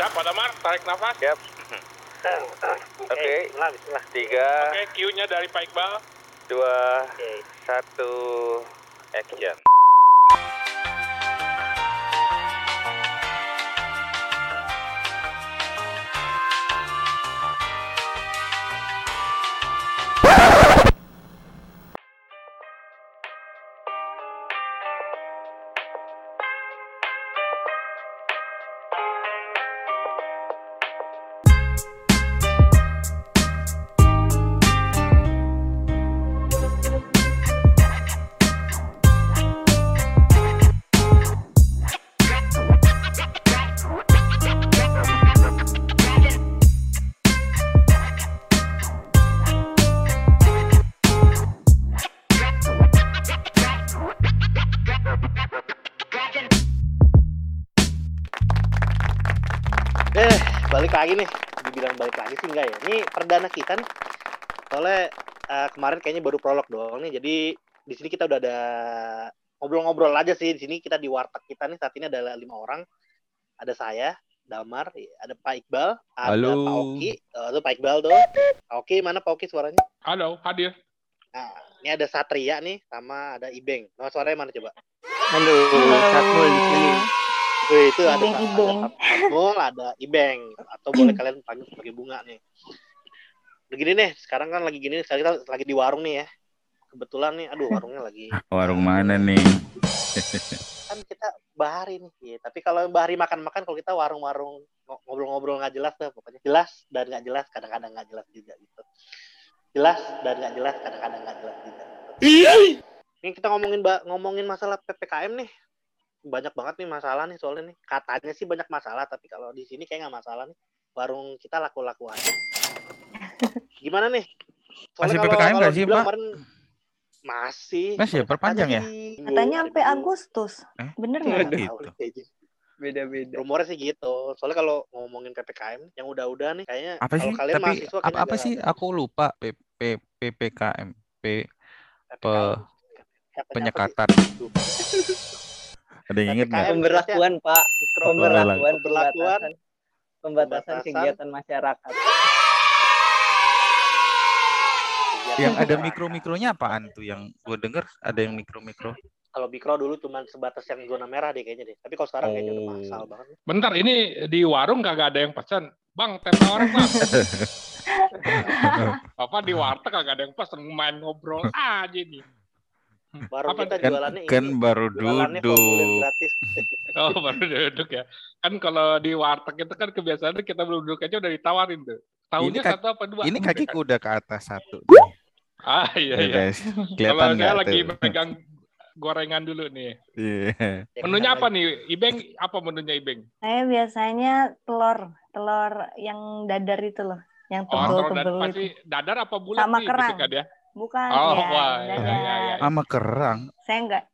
Siap, Pak Damar, tarik nafas. Siap. Oke, bismillah. tiga, Oke, cue-nya dari Pak Iqbal. dua, Oke. satu, action. Perdana kita nih. Soalnya eh, kemarin kayaknya baru prolog doang nih. Jadi di sini kita udah ada ngobrol-ngobrol aja sih. Di sini kita di warteg kita nih saat ini ada lima orang. Ada saya, Damar, ada Pak Iqbal, ada Halo. Pak Oki. Oh, itu Pak Iqbal tuh. Pak Oki mana Pak Oki suaranya? Halo, hadir. Nah, ini ada Satria nih sama ada Ibeng. Nah, suaranya mana coba? Halo, sini. Wih, itu ada, Ibeng, ada Ibeng. Satmul, ada Ibeng. Atau boleh kalian panggil sebagai bunga nih. Begini nih, sekarang kan lagi gini, sekarang kita lagi di warung nih ya. Kebetulan nih, aduh warungnya lagi. Warung mana nih? Kan kita bahari nih. Iya, tapi kalau bahari makan-makan, kalau kita warung-warung ngo- ngobrol-ngobrol nggak jelas dah pokoknya. Jelas dan nggak jelas, kadang-kadang nggak jelas juga gitu. Jelas dan nggak jelas, kadang-kadang nggak jelas juga. Gitu. Ini kita ngomongin ngomongin masalah PPKM nih. Banyak banget nih masalah nih soalnya nih. Katanya sih banyak masalah, tapi kalau di sini kayak nggak masalah nih. Warung kita laku-laku aja. Gimana nih? Masih kalau- PPKM kalau nggak sih, Pak? kemarin masih. Masih ya, perpanjang ya? Katanya sampai. Agustus. Eh? Bener Nggak nggak? Gitu. Beda-beda. Rumornya sih gitu. Soalnya kalau ngomongin PPKM yang udah-udah nih kayaknya Apa sih? kalau kalian Tapi mahasiswa apa, apa sih? Aku lupa. P, P, PPKM. P, PPKM. penyekatan. Ada yang inget nggak? Pemberlakuan, Pak. Pemberlakuan, Pemberlakuan. pembatasan, pembatasan Pembatasan. kegiatan masyarakat. Yang ada mikro-mikronya apaan tuh? Yang gue denger ada yang mikro-mikro. Kalau mikro dulu cuma sebatas yang zona merah deh kayaknya deh. Tapi kalau sekarang kayaknya udah Oh. masal banget. Bentar, ini di warung kagak ada yang pesan. Bang, tempe orek, Bang. Apa di warteg kagak ada yang pesan main ngobrol aja nih. Baru Apa kita Kan, jualannya kan ini. baru Jualannya duduk. gratis. Oh, baru duduk ya. Kan kalau di warteg itu kan kebiasaannya kita belum duduk aja udah ditawarin tuh. Tahunya satu apa dua? Ini kakiku udah ke atas satu. Ah, iya, Ya, iya. guys. Kalau Kelihatan saya nggak lagi tuh? megang gorengan dulu nih. Iya. Ya, Menunya apa nih? Ibeng, apa menunya Ibeng? Saya biasanya telur, telur yang dadar itu loh, yang Oh, tebel-tebel pasti itu. dadar apa bulat Sama nih? kerang. Gitu kan ya? Bukan Oh, ya, wah, iya, iya, iya. Sama kerang. Saya enggak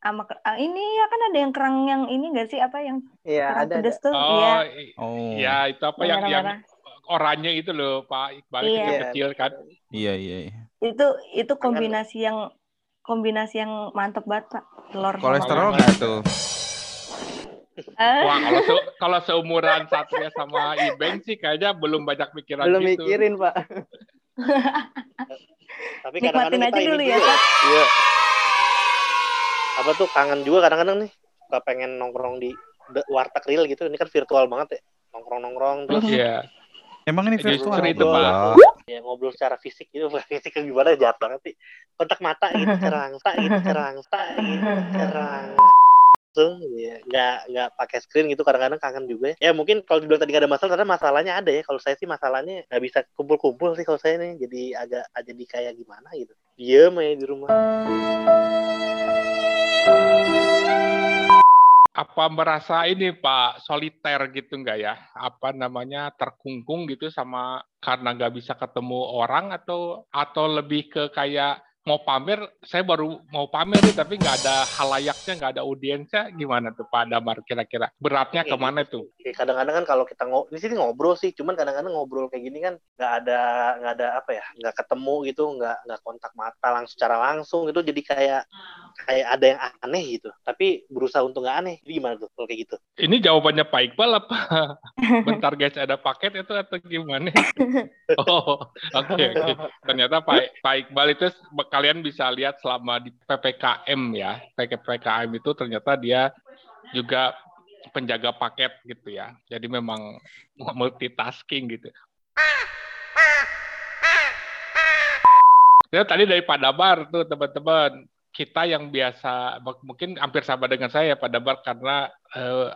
sama ah, ini ya kan ada yang kerang yang ini enggak sih apa yang Iya, kerang ada, ada. pedes tuh? Oh, Iya, Oh. ya itu apa yang yang oranye itu loh, Pak Iqbal Iya. kecil-kecil kan? Iya, iya. Itu itu kombinasi yang kombinasi yang mantep banget, Pak. Telur sama Kolesterol nggak tuh? Eh, Wah, kalau se- kalau seumuran Satria sama Ibeng sih kayaknya belum banyak pikiran Belum gitu. mikirin, Pak. Tapi nikmatin kadang-kadang aja dulu ya, Pak. Iya. Apa tuh kangen juga kadang-kadang nih. Suka pengen nongkrong di warteg real gitu. Ini kan virtual banget ya. Nongkrong-nongkrong terus Iya. Emang ini virtual? itu, Pak. Enggak. ya ngobrol secara fisik gitu fisik gimana jahat banget sih. Kontak mata gitu cerang tak gitu cerang tak gitu cerang. Langsung ya nggak nggak pakai screen gitu kadang-kadang kangen juga ya. Ya mungkin kalau dibilang tadi nggak ada masalah karena masalahnya ada ya. Kalau saya sih masalahnya nggak bisa kumpul-kumpul sih kalau saya nih jadi agak jadi kayak gimana gitu. Diem aja di rumah Apa merasa ini Pak soliter gitu nggak ya? Apa namanya terkungkung gitu sama karena nggak bisa ketemu orang atau atau lebih ke kayak mau pamer, saya baru mau pamer nih tapi nggak ada halayaknya, nggak ada audiensnya, gimana tuh Pak Damar kira-kira? Beratnya ke mana gitu. tuh? Kayak kadang-kadang kan kalau kita ngo di sini ngobrol sih cuman kadang-kadang ngobrol kayak gini kan nggak ada nggak ada apa ya nggak ketemu gitu nggak nggak kontak mata langsung secara langsung itu jadi kayak kayak ada yang aneh gitu tapi berusaha untuk nggak aneh Jadi gimana tuh kalau kayak gitu Ini jawabannya Pak Iqbal apa? Bentar guys ada paket itu atau gimana? Oh, oke oke. Ternyata Pak Pak Iqbal itu kalian bisa lihat selama di PPKM ya. PPKM itu ternyata dia juga penjaga paket gitu ya. Jadi memang multitasking gitu. Ya tadi dari Pak Dabar tuh teman-teman kita yang biasa mungkin hampir sama dengan saya Pak Dabar karena eh,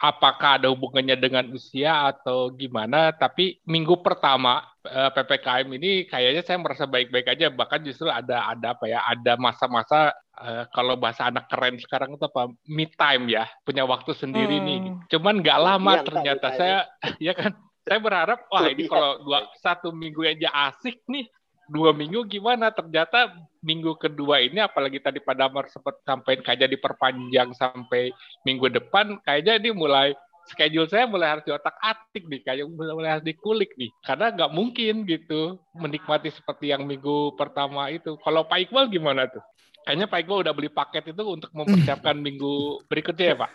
apakah ada hubungannya dengan usia atau gimana tapi minggu pertama eh, PPKM ini kayaknya saya merasa baik-baik aja. Bahkan justru ada ada apa ya ada masa-masa eh, kalau bahasa anak keren sekarang itu apa me time ya punya waktu sendiri Hmm. nih cuman nggak lama ternyata saya ya kan saya berharap wah ini kalau dua satu minggu aja asik nih dua minggu gimana ternyata minggu kedua ini apalagi tadi Pak Damar sempat sampaikan kayaknya diperpanjang sampai minggu depan kayaknya ini mulai schedule saya mulai harus diotak atik nih kayak mulai, mulai harus dikulik nih karena nggak mungkin gitu menikmati seperti yang minggu pertama itu kalau Pak Iqbal gimana tuh kayaknya Pak Iqbal udah beli paket itu untuk mempersiapkan minggu berikutnya ya Pak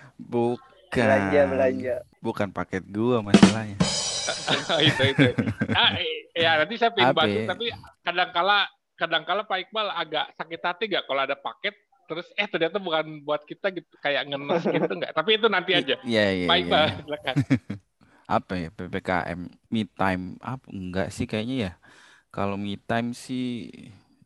Bukan. Belanja, belanja. Bukan paket gua masalahnya. itu itu ah, eh, ya nanti saya pengen Apa bantu tapi kadangkala kadangkala Pak Iqbal agak sakit hati nggak kalau ada paket terus eh ternyata bukan buat kita gitu kayak ngenes gitu nggak tapi itu nanti aja Iya, iya, Pak iya. Iqbal silakan Apa ya PPKM me time apa enggak sih kayaknya ya. Kalau me time sih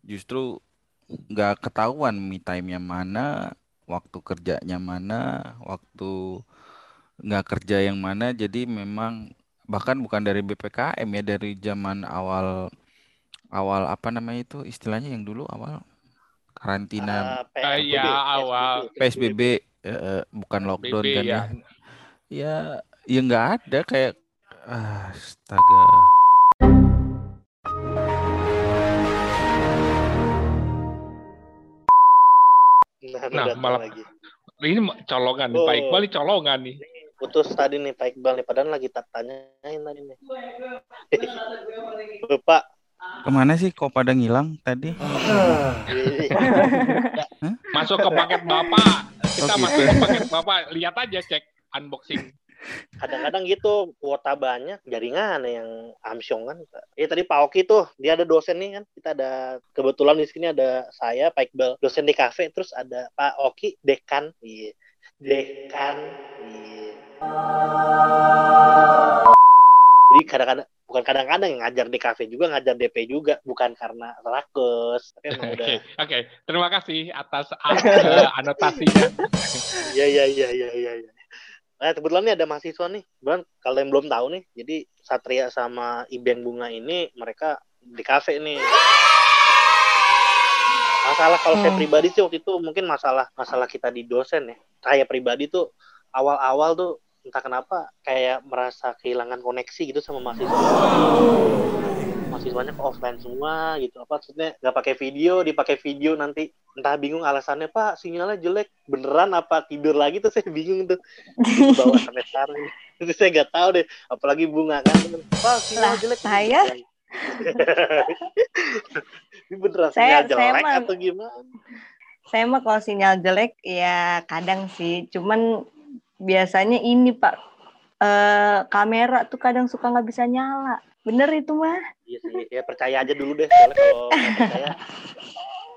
justru nggak ketahuan me time yang mana, waktu kerjanya mana, waktu nggak kerja yang mana. Jadi memang bahkan bukan dari BPKM ya dari zaman awal awal apa namanya itu istilahnya yang dulu awal karantina Ah, Ah, iya, awal. PSBB eh, eh, bukan lockdown BB kan ya. ya Ya, ya nggak ada kayak ah, astaga. nah, Nah, malah- lagi ini colongan Oh. Iqbal ini colongan nih putus tadi nih Pak Iqbal nih. Padahal lagi tak tanyain tadi nih. Bapak Ke mana sih kok pada ngilang tadi? masuk ke paket bapak. Kita Oh, gitu. masuk ke paket bapak. Lihat aja cek unboxing. Kadang-kadang gitu kuota banyak jaringan yang amsyong kan. Eh tadi Pak Oki tuh dia ada dosen nih kan. Kita ada kebetulan di sini ada saya Pak Iqbal dosen di kafe. Terus ada Pak Oki dekan. Iya. Dekan. Iya jadi kadang-kadang bukan kadang-kadang yang ngajar di kafe juga ngajar DP juga bukan karena rakus tapi emang oke udah oke terima kasih atas eh, anotasinya Iya iya iya iya iya. iya. Nah, kebetulan nih ada mahasiswa nih. Kebetulan kalau yang belum tahu nih, jadi Satria sama Ibeng Bunga ini mereka di kafe nih. Masalah kalau saya Hmm. pribadi sih waktu itu mungkin masalah masalah kita di dosen ya. Saya pribadi tuh awal-awal tuh entah kenapa kayak merasa kehilangan koneksi gitu sama mahasiswa. Mahasiswanya ke offline semua gitu. Apa maksudnya? Nggak pakai video, dipakai video nanti. Entah bingung alasannya Pak sinyalnya jelek. Beneran apa tidur lagi? Tuh saya bingung tuh. Bawa sampai sekarang. Itu saya nggak tahu deh. Apalagi bunga kan. Pak sinyal Lah, jelek. saya? ini beneran Saya- sinyal saya jelek mah- atau gimana? Saya mah kalau sinyal jelek ya kadang sih, cuman biasanya ini Pak eh kamera tuh kadang suka nggak bisa nyala. Bener itu mah. iya sih ya percaya aja dulu deh soalnya kalau percaya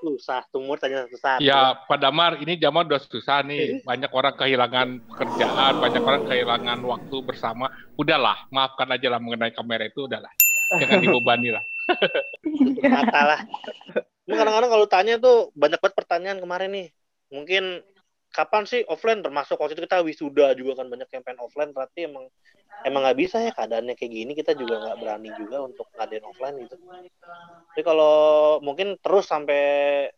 susah tumor tanya susah Ya, Pak Damar, ini zaman udah susah nih. Banyak orang kehilangan pekerjaan, banyak orang kehilangan waktu bersama. Udahlah, maafkan aja lah mengenai kamera itu, udahlah. Jangan dibebani lah. mata lah kadang-kadang kalau tanya tuh banyak banget pertanyaan kemarin nih mungkin kapan sih? Offline termasuk waktu itu kita wisuda juga kan banyak yang pengen offline berarti emang emang nggak bisa ya keadaannya kayak gini kita juga nggak berani juga untuk ngadain offline gitu. Tapi kalau mungkin terus sampai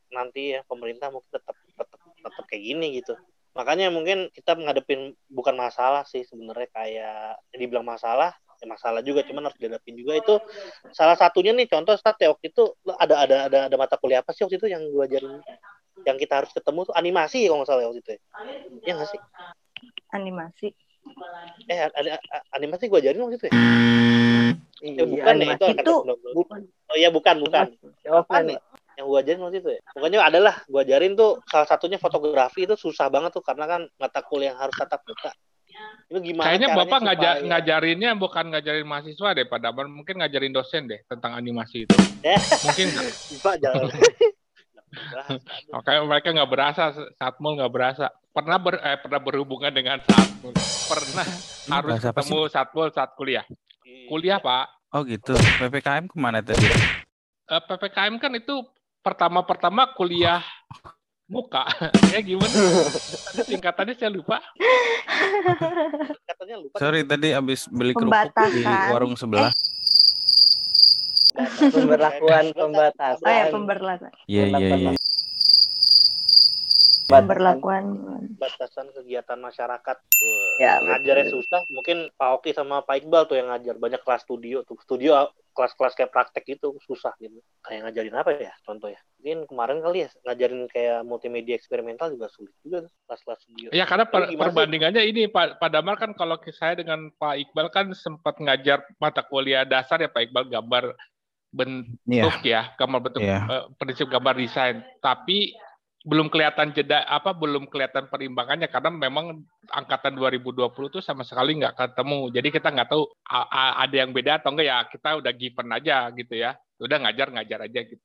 nanti ya pemerintah mungkin tetap tetap tetap kayak gini gitu. Makanya mungkin kita menghadapin bukan masalah sih sebenarnya kayak dibilang masalah ya masalah juga cuman harus dihadapin juga. Itu salah satunya nih contoh stat ya waktu itu ada ada ada ada mata kuliah apa sih waktu itu yang gue ajarin yang kita harus ketemu tuh animasi kalau nggak salah ya waktu itu ya Iya nggak sih Animasi. eh a- a- a- animasi gue ajarin waktu itu ya Iya, Eh, bukan ya itu Itu 90. bukan oh iya bukan bukan offline, Apa Pak. yang gua ajarin waktu itu ya pokoknya adalah gua ajarin tuh salah satunya fotografi itu susah banget tuh karena kan mata kuliah yang harus tatap muka itu gimana Kayaknya Bapak ngaja supaya- ngajarinnya bukan ngajarin mahasiswa deh, Pak Damar. Mungkin ngajarin dosen deh tentang animasi itu. Ya. Mungkin? Pak, aduh. Makanya mereka nggak berasa, Satmul nggak berasa. Pernah ber, eh, pernah berhubungan dengan Satmul. Pernah harus bahasa apa ketemu Satmul saat kuliah. Iya. Kuliah, Pak. Oh gitu. PPKM ke mana tadi? Eh, PPKM kan itu pertama-pertama kuliah muka. ya gimana? Tadi Singkatannya saya lupa. katanya lupa Sorry tadi habis beli kerupuk di warung sebelah. Pemberlakuan Oh ya pembatasan. pemberlakuan. Iya iya iya. Pemberlakuan. batasan kegiatan masyarakat Ya, ngajarnya betul. susah mungkin Pak Oki sama Pak Iqbal tuh yang ngajar banyak kelas studio tuh studio kelas-kelas kayak praktek itu susah gitu kayak ngajarin apa ya contohnya mungkin kemarin kali ya ngajarin kayak multimedia eksperimental juga sulit juga kelas-kelas studio Ya karena per- perbandingannya ini Pak, Pak Damar kan kalau saya dengan Pak Iqbal kan sempat ngajar mata kuliah dasar ya Pak Iqbal gambar bentuk Iya. ya, gambar bentuk Iya. eh, prinsip gambar desain. Tapi belum kelihatan jeda apa belum kelihatan perimbangannya karena memang angkatan 2020 tuh sama sekali nggak ketemu. Jadi kita nggak tahu ada yang beda atau enggak ya. Kita udah given aja gitu ya. Udah ngajar ngajar aja gitu.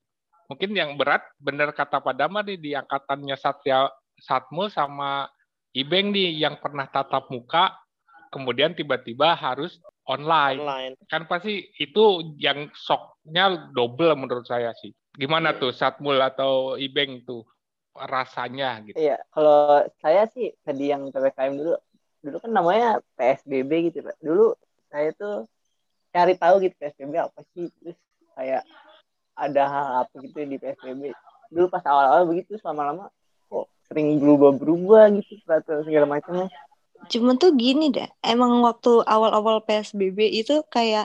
Mungkin yang berat bener kata Pak Damar nih di angkatannya Satya Satmul sama Ibeng nih yang pernah tatap muka kemudian tiba-tiba harus online. online Kan pasti itu yang shocknya double menurut saya sih. Gimana tuh Satmul atau Ibeng tuh rasanya gitu. Iya, kalau saya sih tadi yang PPKM dulu, dulu kan namanya PSBB gitu, Pak. Dulu saya tuh cari tahu gitu PSBB apa sih, terus kayak ada hal apa gitu di PSBB. Dulu pas awal-awal begitu, lama-lama kok sering berubah-berubah gitu peraturan segala macamnya. Cuman tuh gini deh, emang waktu awal-awal PSBB itu kayak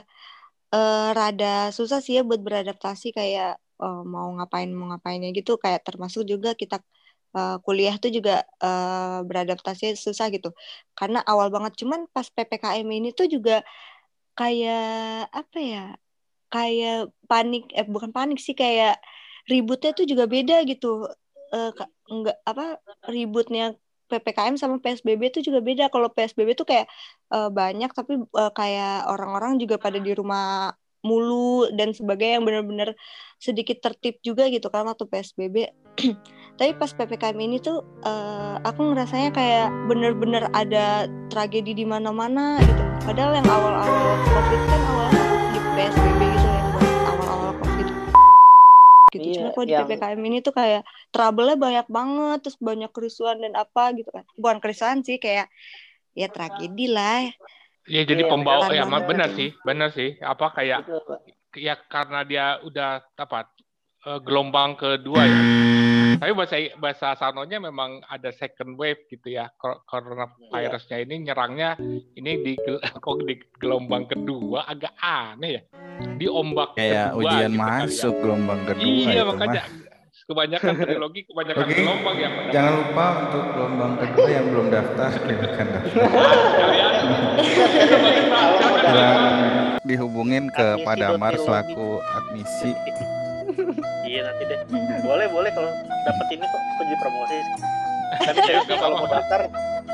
eh, rada susah sih ya buat beradaptasi kayak eh, mau ngapain mau ngapainnya gitu kayak termasuk juga kita eh, kuliah tuh juga eh, beradaptasi susah gitu. Karena awal banget cuman pas PPKM ini tuh juga kayak apa ya? Kayak panik eh bukan panik sih kayak ributnya tuh juga beda gitu. Ka- enggak apa ributnya PPKM sama PSBB itu juga beda. Kalau PSBB tuh kayak eh, banyak tapi eh, kayak orang-orang juga pada di rumah mulu dan sebagainya yang benar-benar sedikit tertib juga gitu kan waktu PSBB. tapi pas PPKM ini tuh eh, aku ngerasanya kayak bener-bener ada tragedi di mana-mana gitu. Padahal yang awal-awal COVID kan awal-awal di PSBB gitu. Iya, Cuma kalau di yang- PPKM ini tuh kayak trouble-nya banyak banget, terus banyak kerusuhan dan apa gitu kan. Bukan kerusuhan sih, kayak ya tragedi lah. Ya jadi Iya, pembawa benar ya banget. benar sih, benar sih. Apa kayak Pak. ya karena dia udah apa eh, gelombang kedua ya. Tapi bahasa bahasa sanonya memang ada second wave gitu ya. Kor- Coronavirusnya ini nyerangnya ini di kok di gelombang kedua agak aneh ya. Di ombak Kayak kedua ujian gitu ya. masuk gelombang kedua Iya makanya mah. kebanyakan trilogi kebanyakan Oke. gelombang ya. Jangan lupa untuk gelombang kedua yang belum daftar silakan daftar. Silakan dihubungin ke Admisi Pak Damar dot selaku admisi. Iya nanti deh boleh boleh kalau dapat ini kok aku jadi promosi tapi serius nih kalau mau daftar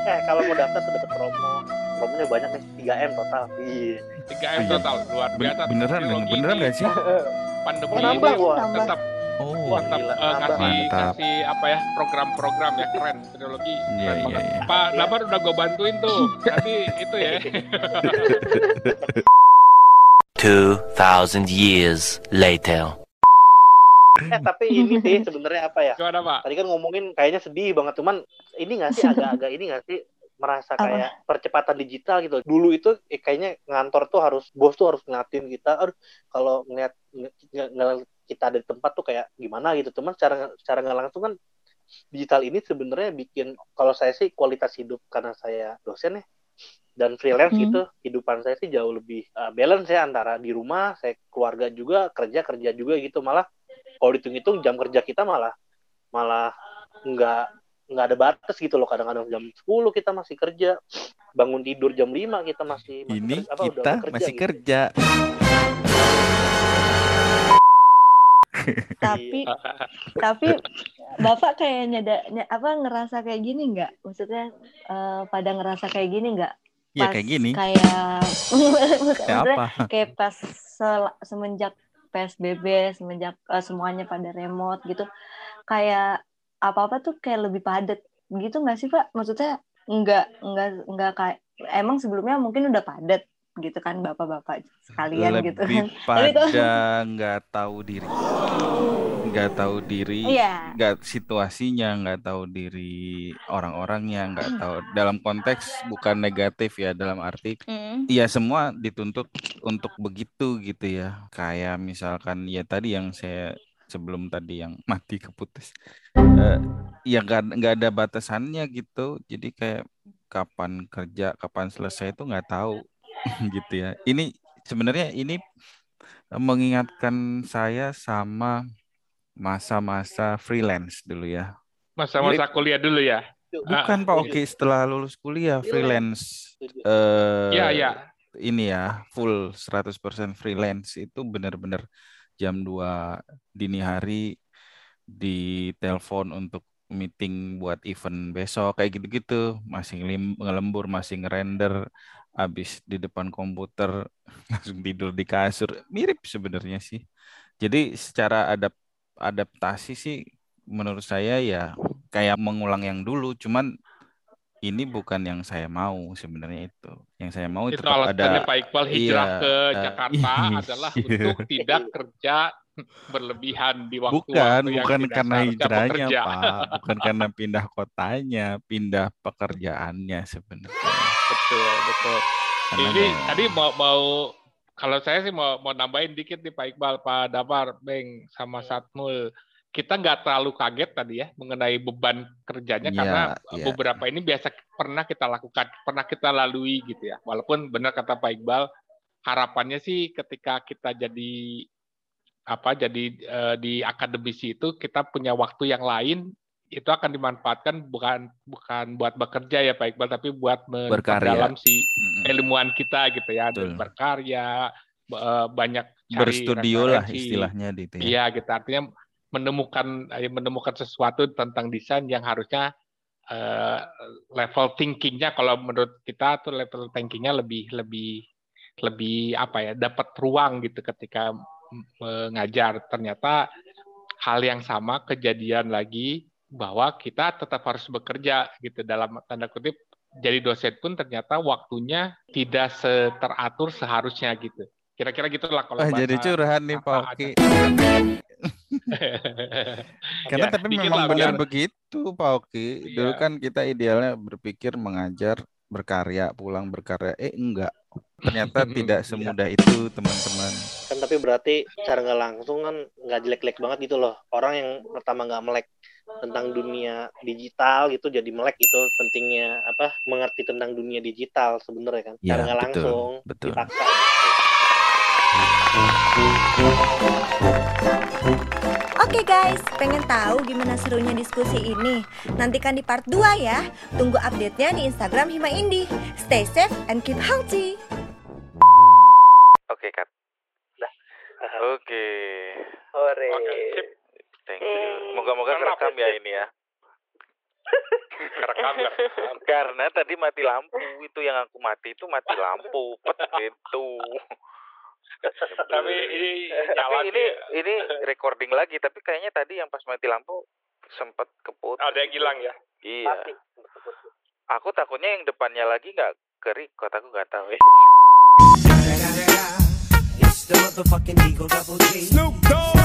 eh kalau mau daftar tuh dapat promo promonya banyak nih 3 m total iya 3 M total luar biasa. beneran beneran gak sih? Pandemi Oh, nambah, ini wah. tetap Oh, Wah, tetap gila, eh, nambah. kasih Mantap. kasih apa ya program-program ya keren trilogi iya keren iya banget. iya. Pak Damar udah gue bantuin tuh nanti itu ya 2,000 years later. Eh tapi ini sih sebenarnya apa ya gimana Pak? tadi kan ngomongin kayaknya sedih banget cuman ini nggak sih agak-agak ini nggak sih merasa Apa? kayak percepatan digital gitu dulu itu eh, kayaknya ngantor tuh harus bos tuh harus ngeliatin kita aduh kalau ngeliat nge- ngeliat kita ada di tempat tuh kayak gimana gitu cuman secara secara nggak langsung kan digital ini sebenarnya bikin kalau saya sih kualitas hidup karena saya dosen ya dan freelance Hmm. gitu hidupan saya sih jauh lebih uh, balance ya antara di rumah saya keluarga juga kerja kerja juga gitu malah kalau dihitung-hitung jam kerja kita malah malah nggak nggak ada batas gitu loh kadang-kadang jam 10 kita masih kerja bangun tidur jam 5 kita masih, masih Ini kerja- apa, udah kita kerja masih gitu. kerja. tapi tapi bapak kayak nyada ny- apa ngerasa kayak gini nggak maksudnya eh, pada ngerasa kayak gini nggak Ya Pas kayak gini. kayak Ya apa? kayak pas sel- semenjak PSBB semenjak eh, semuanya pada remote gitu. Kayak apa-apa tuh kayak lebih padat. Gitu nggak sih Pak? Maksudnya nggak nggak nggak kayak emang sebelumnya mungkin udah padat gitu kan bapak-bapak sekalian gitu Lebih kan Tapi tuh- pada nggak tahu diri. Nggak tahu diri. iya nggak situasinya, nggak tahu diri orang-orangnya, nggak tahu dalam konteks bukan negatif ya dalam arti Mm. ya semua dituntut untuk begitu gitu ya. Kayak misalkan ya tadi yang saya sebelum tadi yang mati keputus, eh, ya nggak nggak ada batasannya gitu. Jadi kayak kapan kerja, kapan selesai itu nggak tahu gitu ya. Ini sebenarnya ini mengingatkan saya sama masa-masa freelance dulu ya. Masa-masa kuliah dulu ya. Bukan Pak Oki setelah lulus kuliah freelance Setuju. eh Iya, iya. ini ya full 100% freelance itu benar-benar jam 2 dini hari di telepon untuk meeting buat event besok kayak gitu-gitu masih ngelembur masih ngerender habis di depan komputer langsung tidur di kasur mirip sebenarnya sih jadi secara adap adaptasi sih menurut saya ya kayak mengulang yang dulu cuman ini bukan yang saya mau sebenarnya itu yang saya mau Itu tetap ada Pak Iqbal hijrah iya, ke eh, Jakarta iya. adalah untuk tidak kerja berlebihan di waktu-waktu Bukan, yang bukan karena hijrahnya. Pak. Bukan karena pindah kotanya, pindah pekerjaannya sebenarnya. Betul, betul. Karena Ini ya- tadi mau mau kalau saya sih mau mau nambahin dikit nih Pak Iqbal, Pak Damar, Beng sama Satmul. Kita nggak terlalu kaget tadi ya mengenai beban kerjanya Iya, karena iya. beberapa ini biasa pernah kita lakukan, pernah kita lalui gitu ya. Walaupun benar kata Pak Iqbal, harapannya sih ketika kita jadi apa jadi eh, di akademisi itu kita punya waktu yang lain itu akan dimanfaatkan bukan bukan buat bekerja ya Pak Iqbal tapi buat dalam si ilmuwan kita gitu ya. Betul. berkarya eh, banyak cari berstudio lah istilahnya gitu ya. iya gitu. Artinya menemukan eh, menemukan sesuatu tentang desain yang harusnya eh, level thinkingnya kalau menurut kita tuh level thinkingnya lebih lebih lebih apa ya dapat ruang gitu ketika mengajar. Ternyata hal yang sama kejadian lagi bahwa kita tetap harus bekerja gitu dalam tanda kutip jadi dosen pun ternyata waktunya tidak teratur seharusnya gitu kira-kira gitulah kalau bahasa jadi curhat nih Pak Oki. Karena Ya, tapi memang benar begitu Pak Oki. Dulu Iya. kan kita idealnya berpikir mengajar, berkarya, pulang berkarya. Eh enggak. Ternyata tidak Iya. semudah itu teman-teman. kan tapi berarti cara nggak langsung kan nggak jelek-jelek banget gitu loh orang yang pertama nggak melek tentang dunia digital gitu jadi melek gitu pentingnya apa mengerti tentang dunia digital sebenarnya kan Ya, cara nggak betul, langsung betul. dipaksa Oke guys, pengen tahu gimana serunya diskusi ini? Nantikan di part 2 ya. Tunggu update-nya di Instagram Hima Indi. Stay safe and keep healthy. Oke, Kat. Oke. Hore. Oke, sip. Thank you. Moga-moga kerekam ya ini ya. Kerekam, kerekam. Karena tadi mati lampu itu yang aku mati itu mati lampu pet gitu. tapi ini tapi ini ya. ini recording lagi tapi kayaknya tadi yang pas mati lampu sempat keput. ada yang hilang ya Iya. Mati. Aku takutnya yang depannya lagi nggak keri, kok aku nggak tahu ya. Snoop Dogg.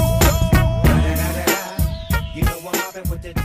You know I'm mobbing with the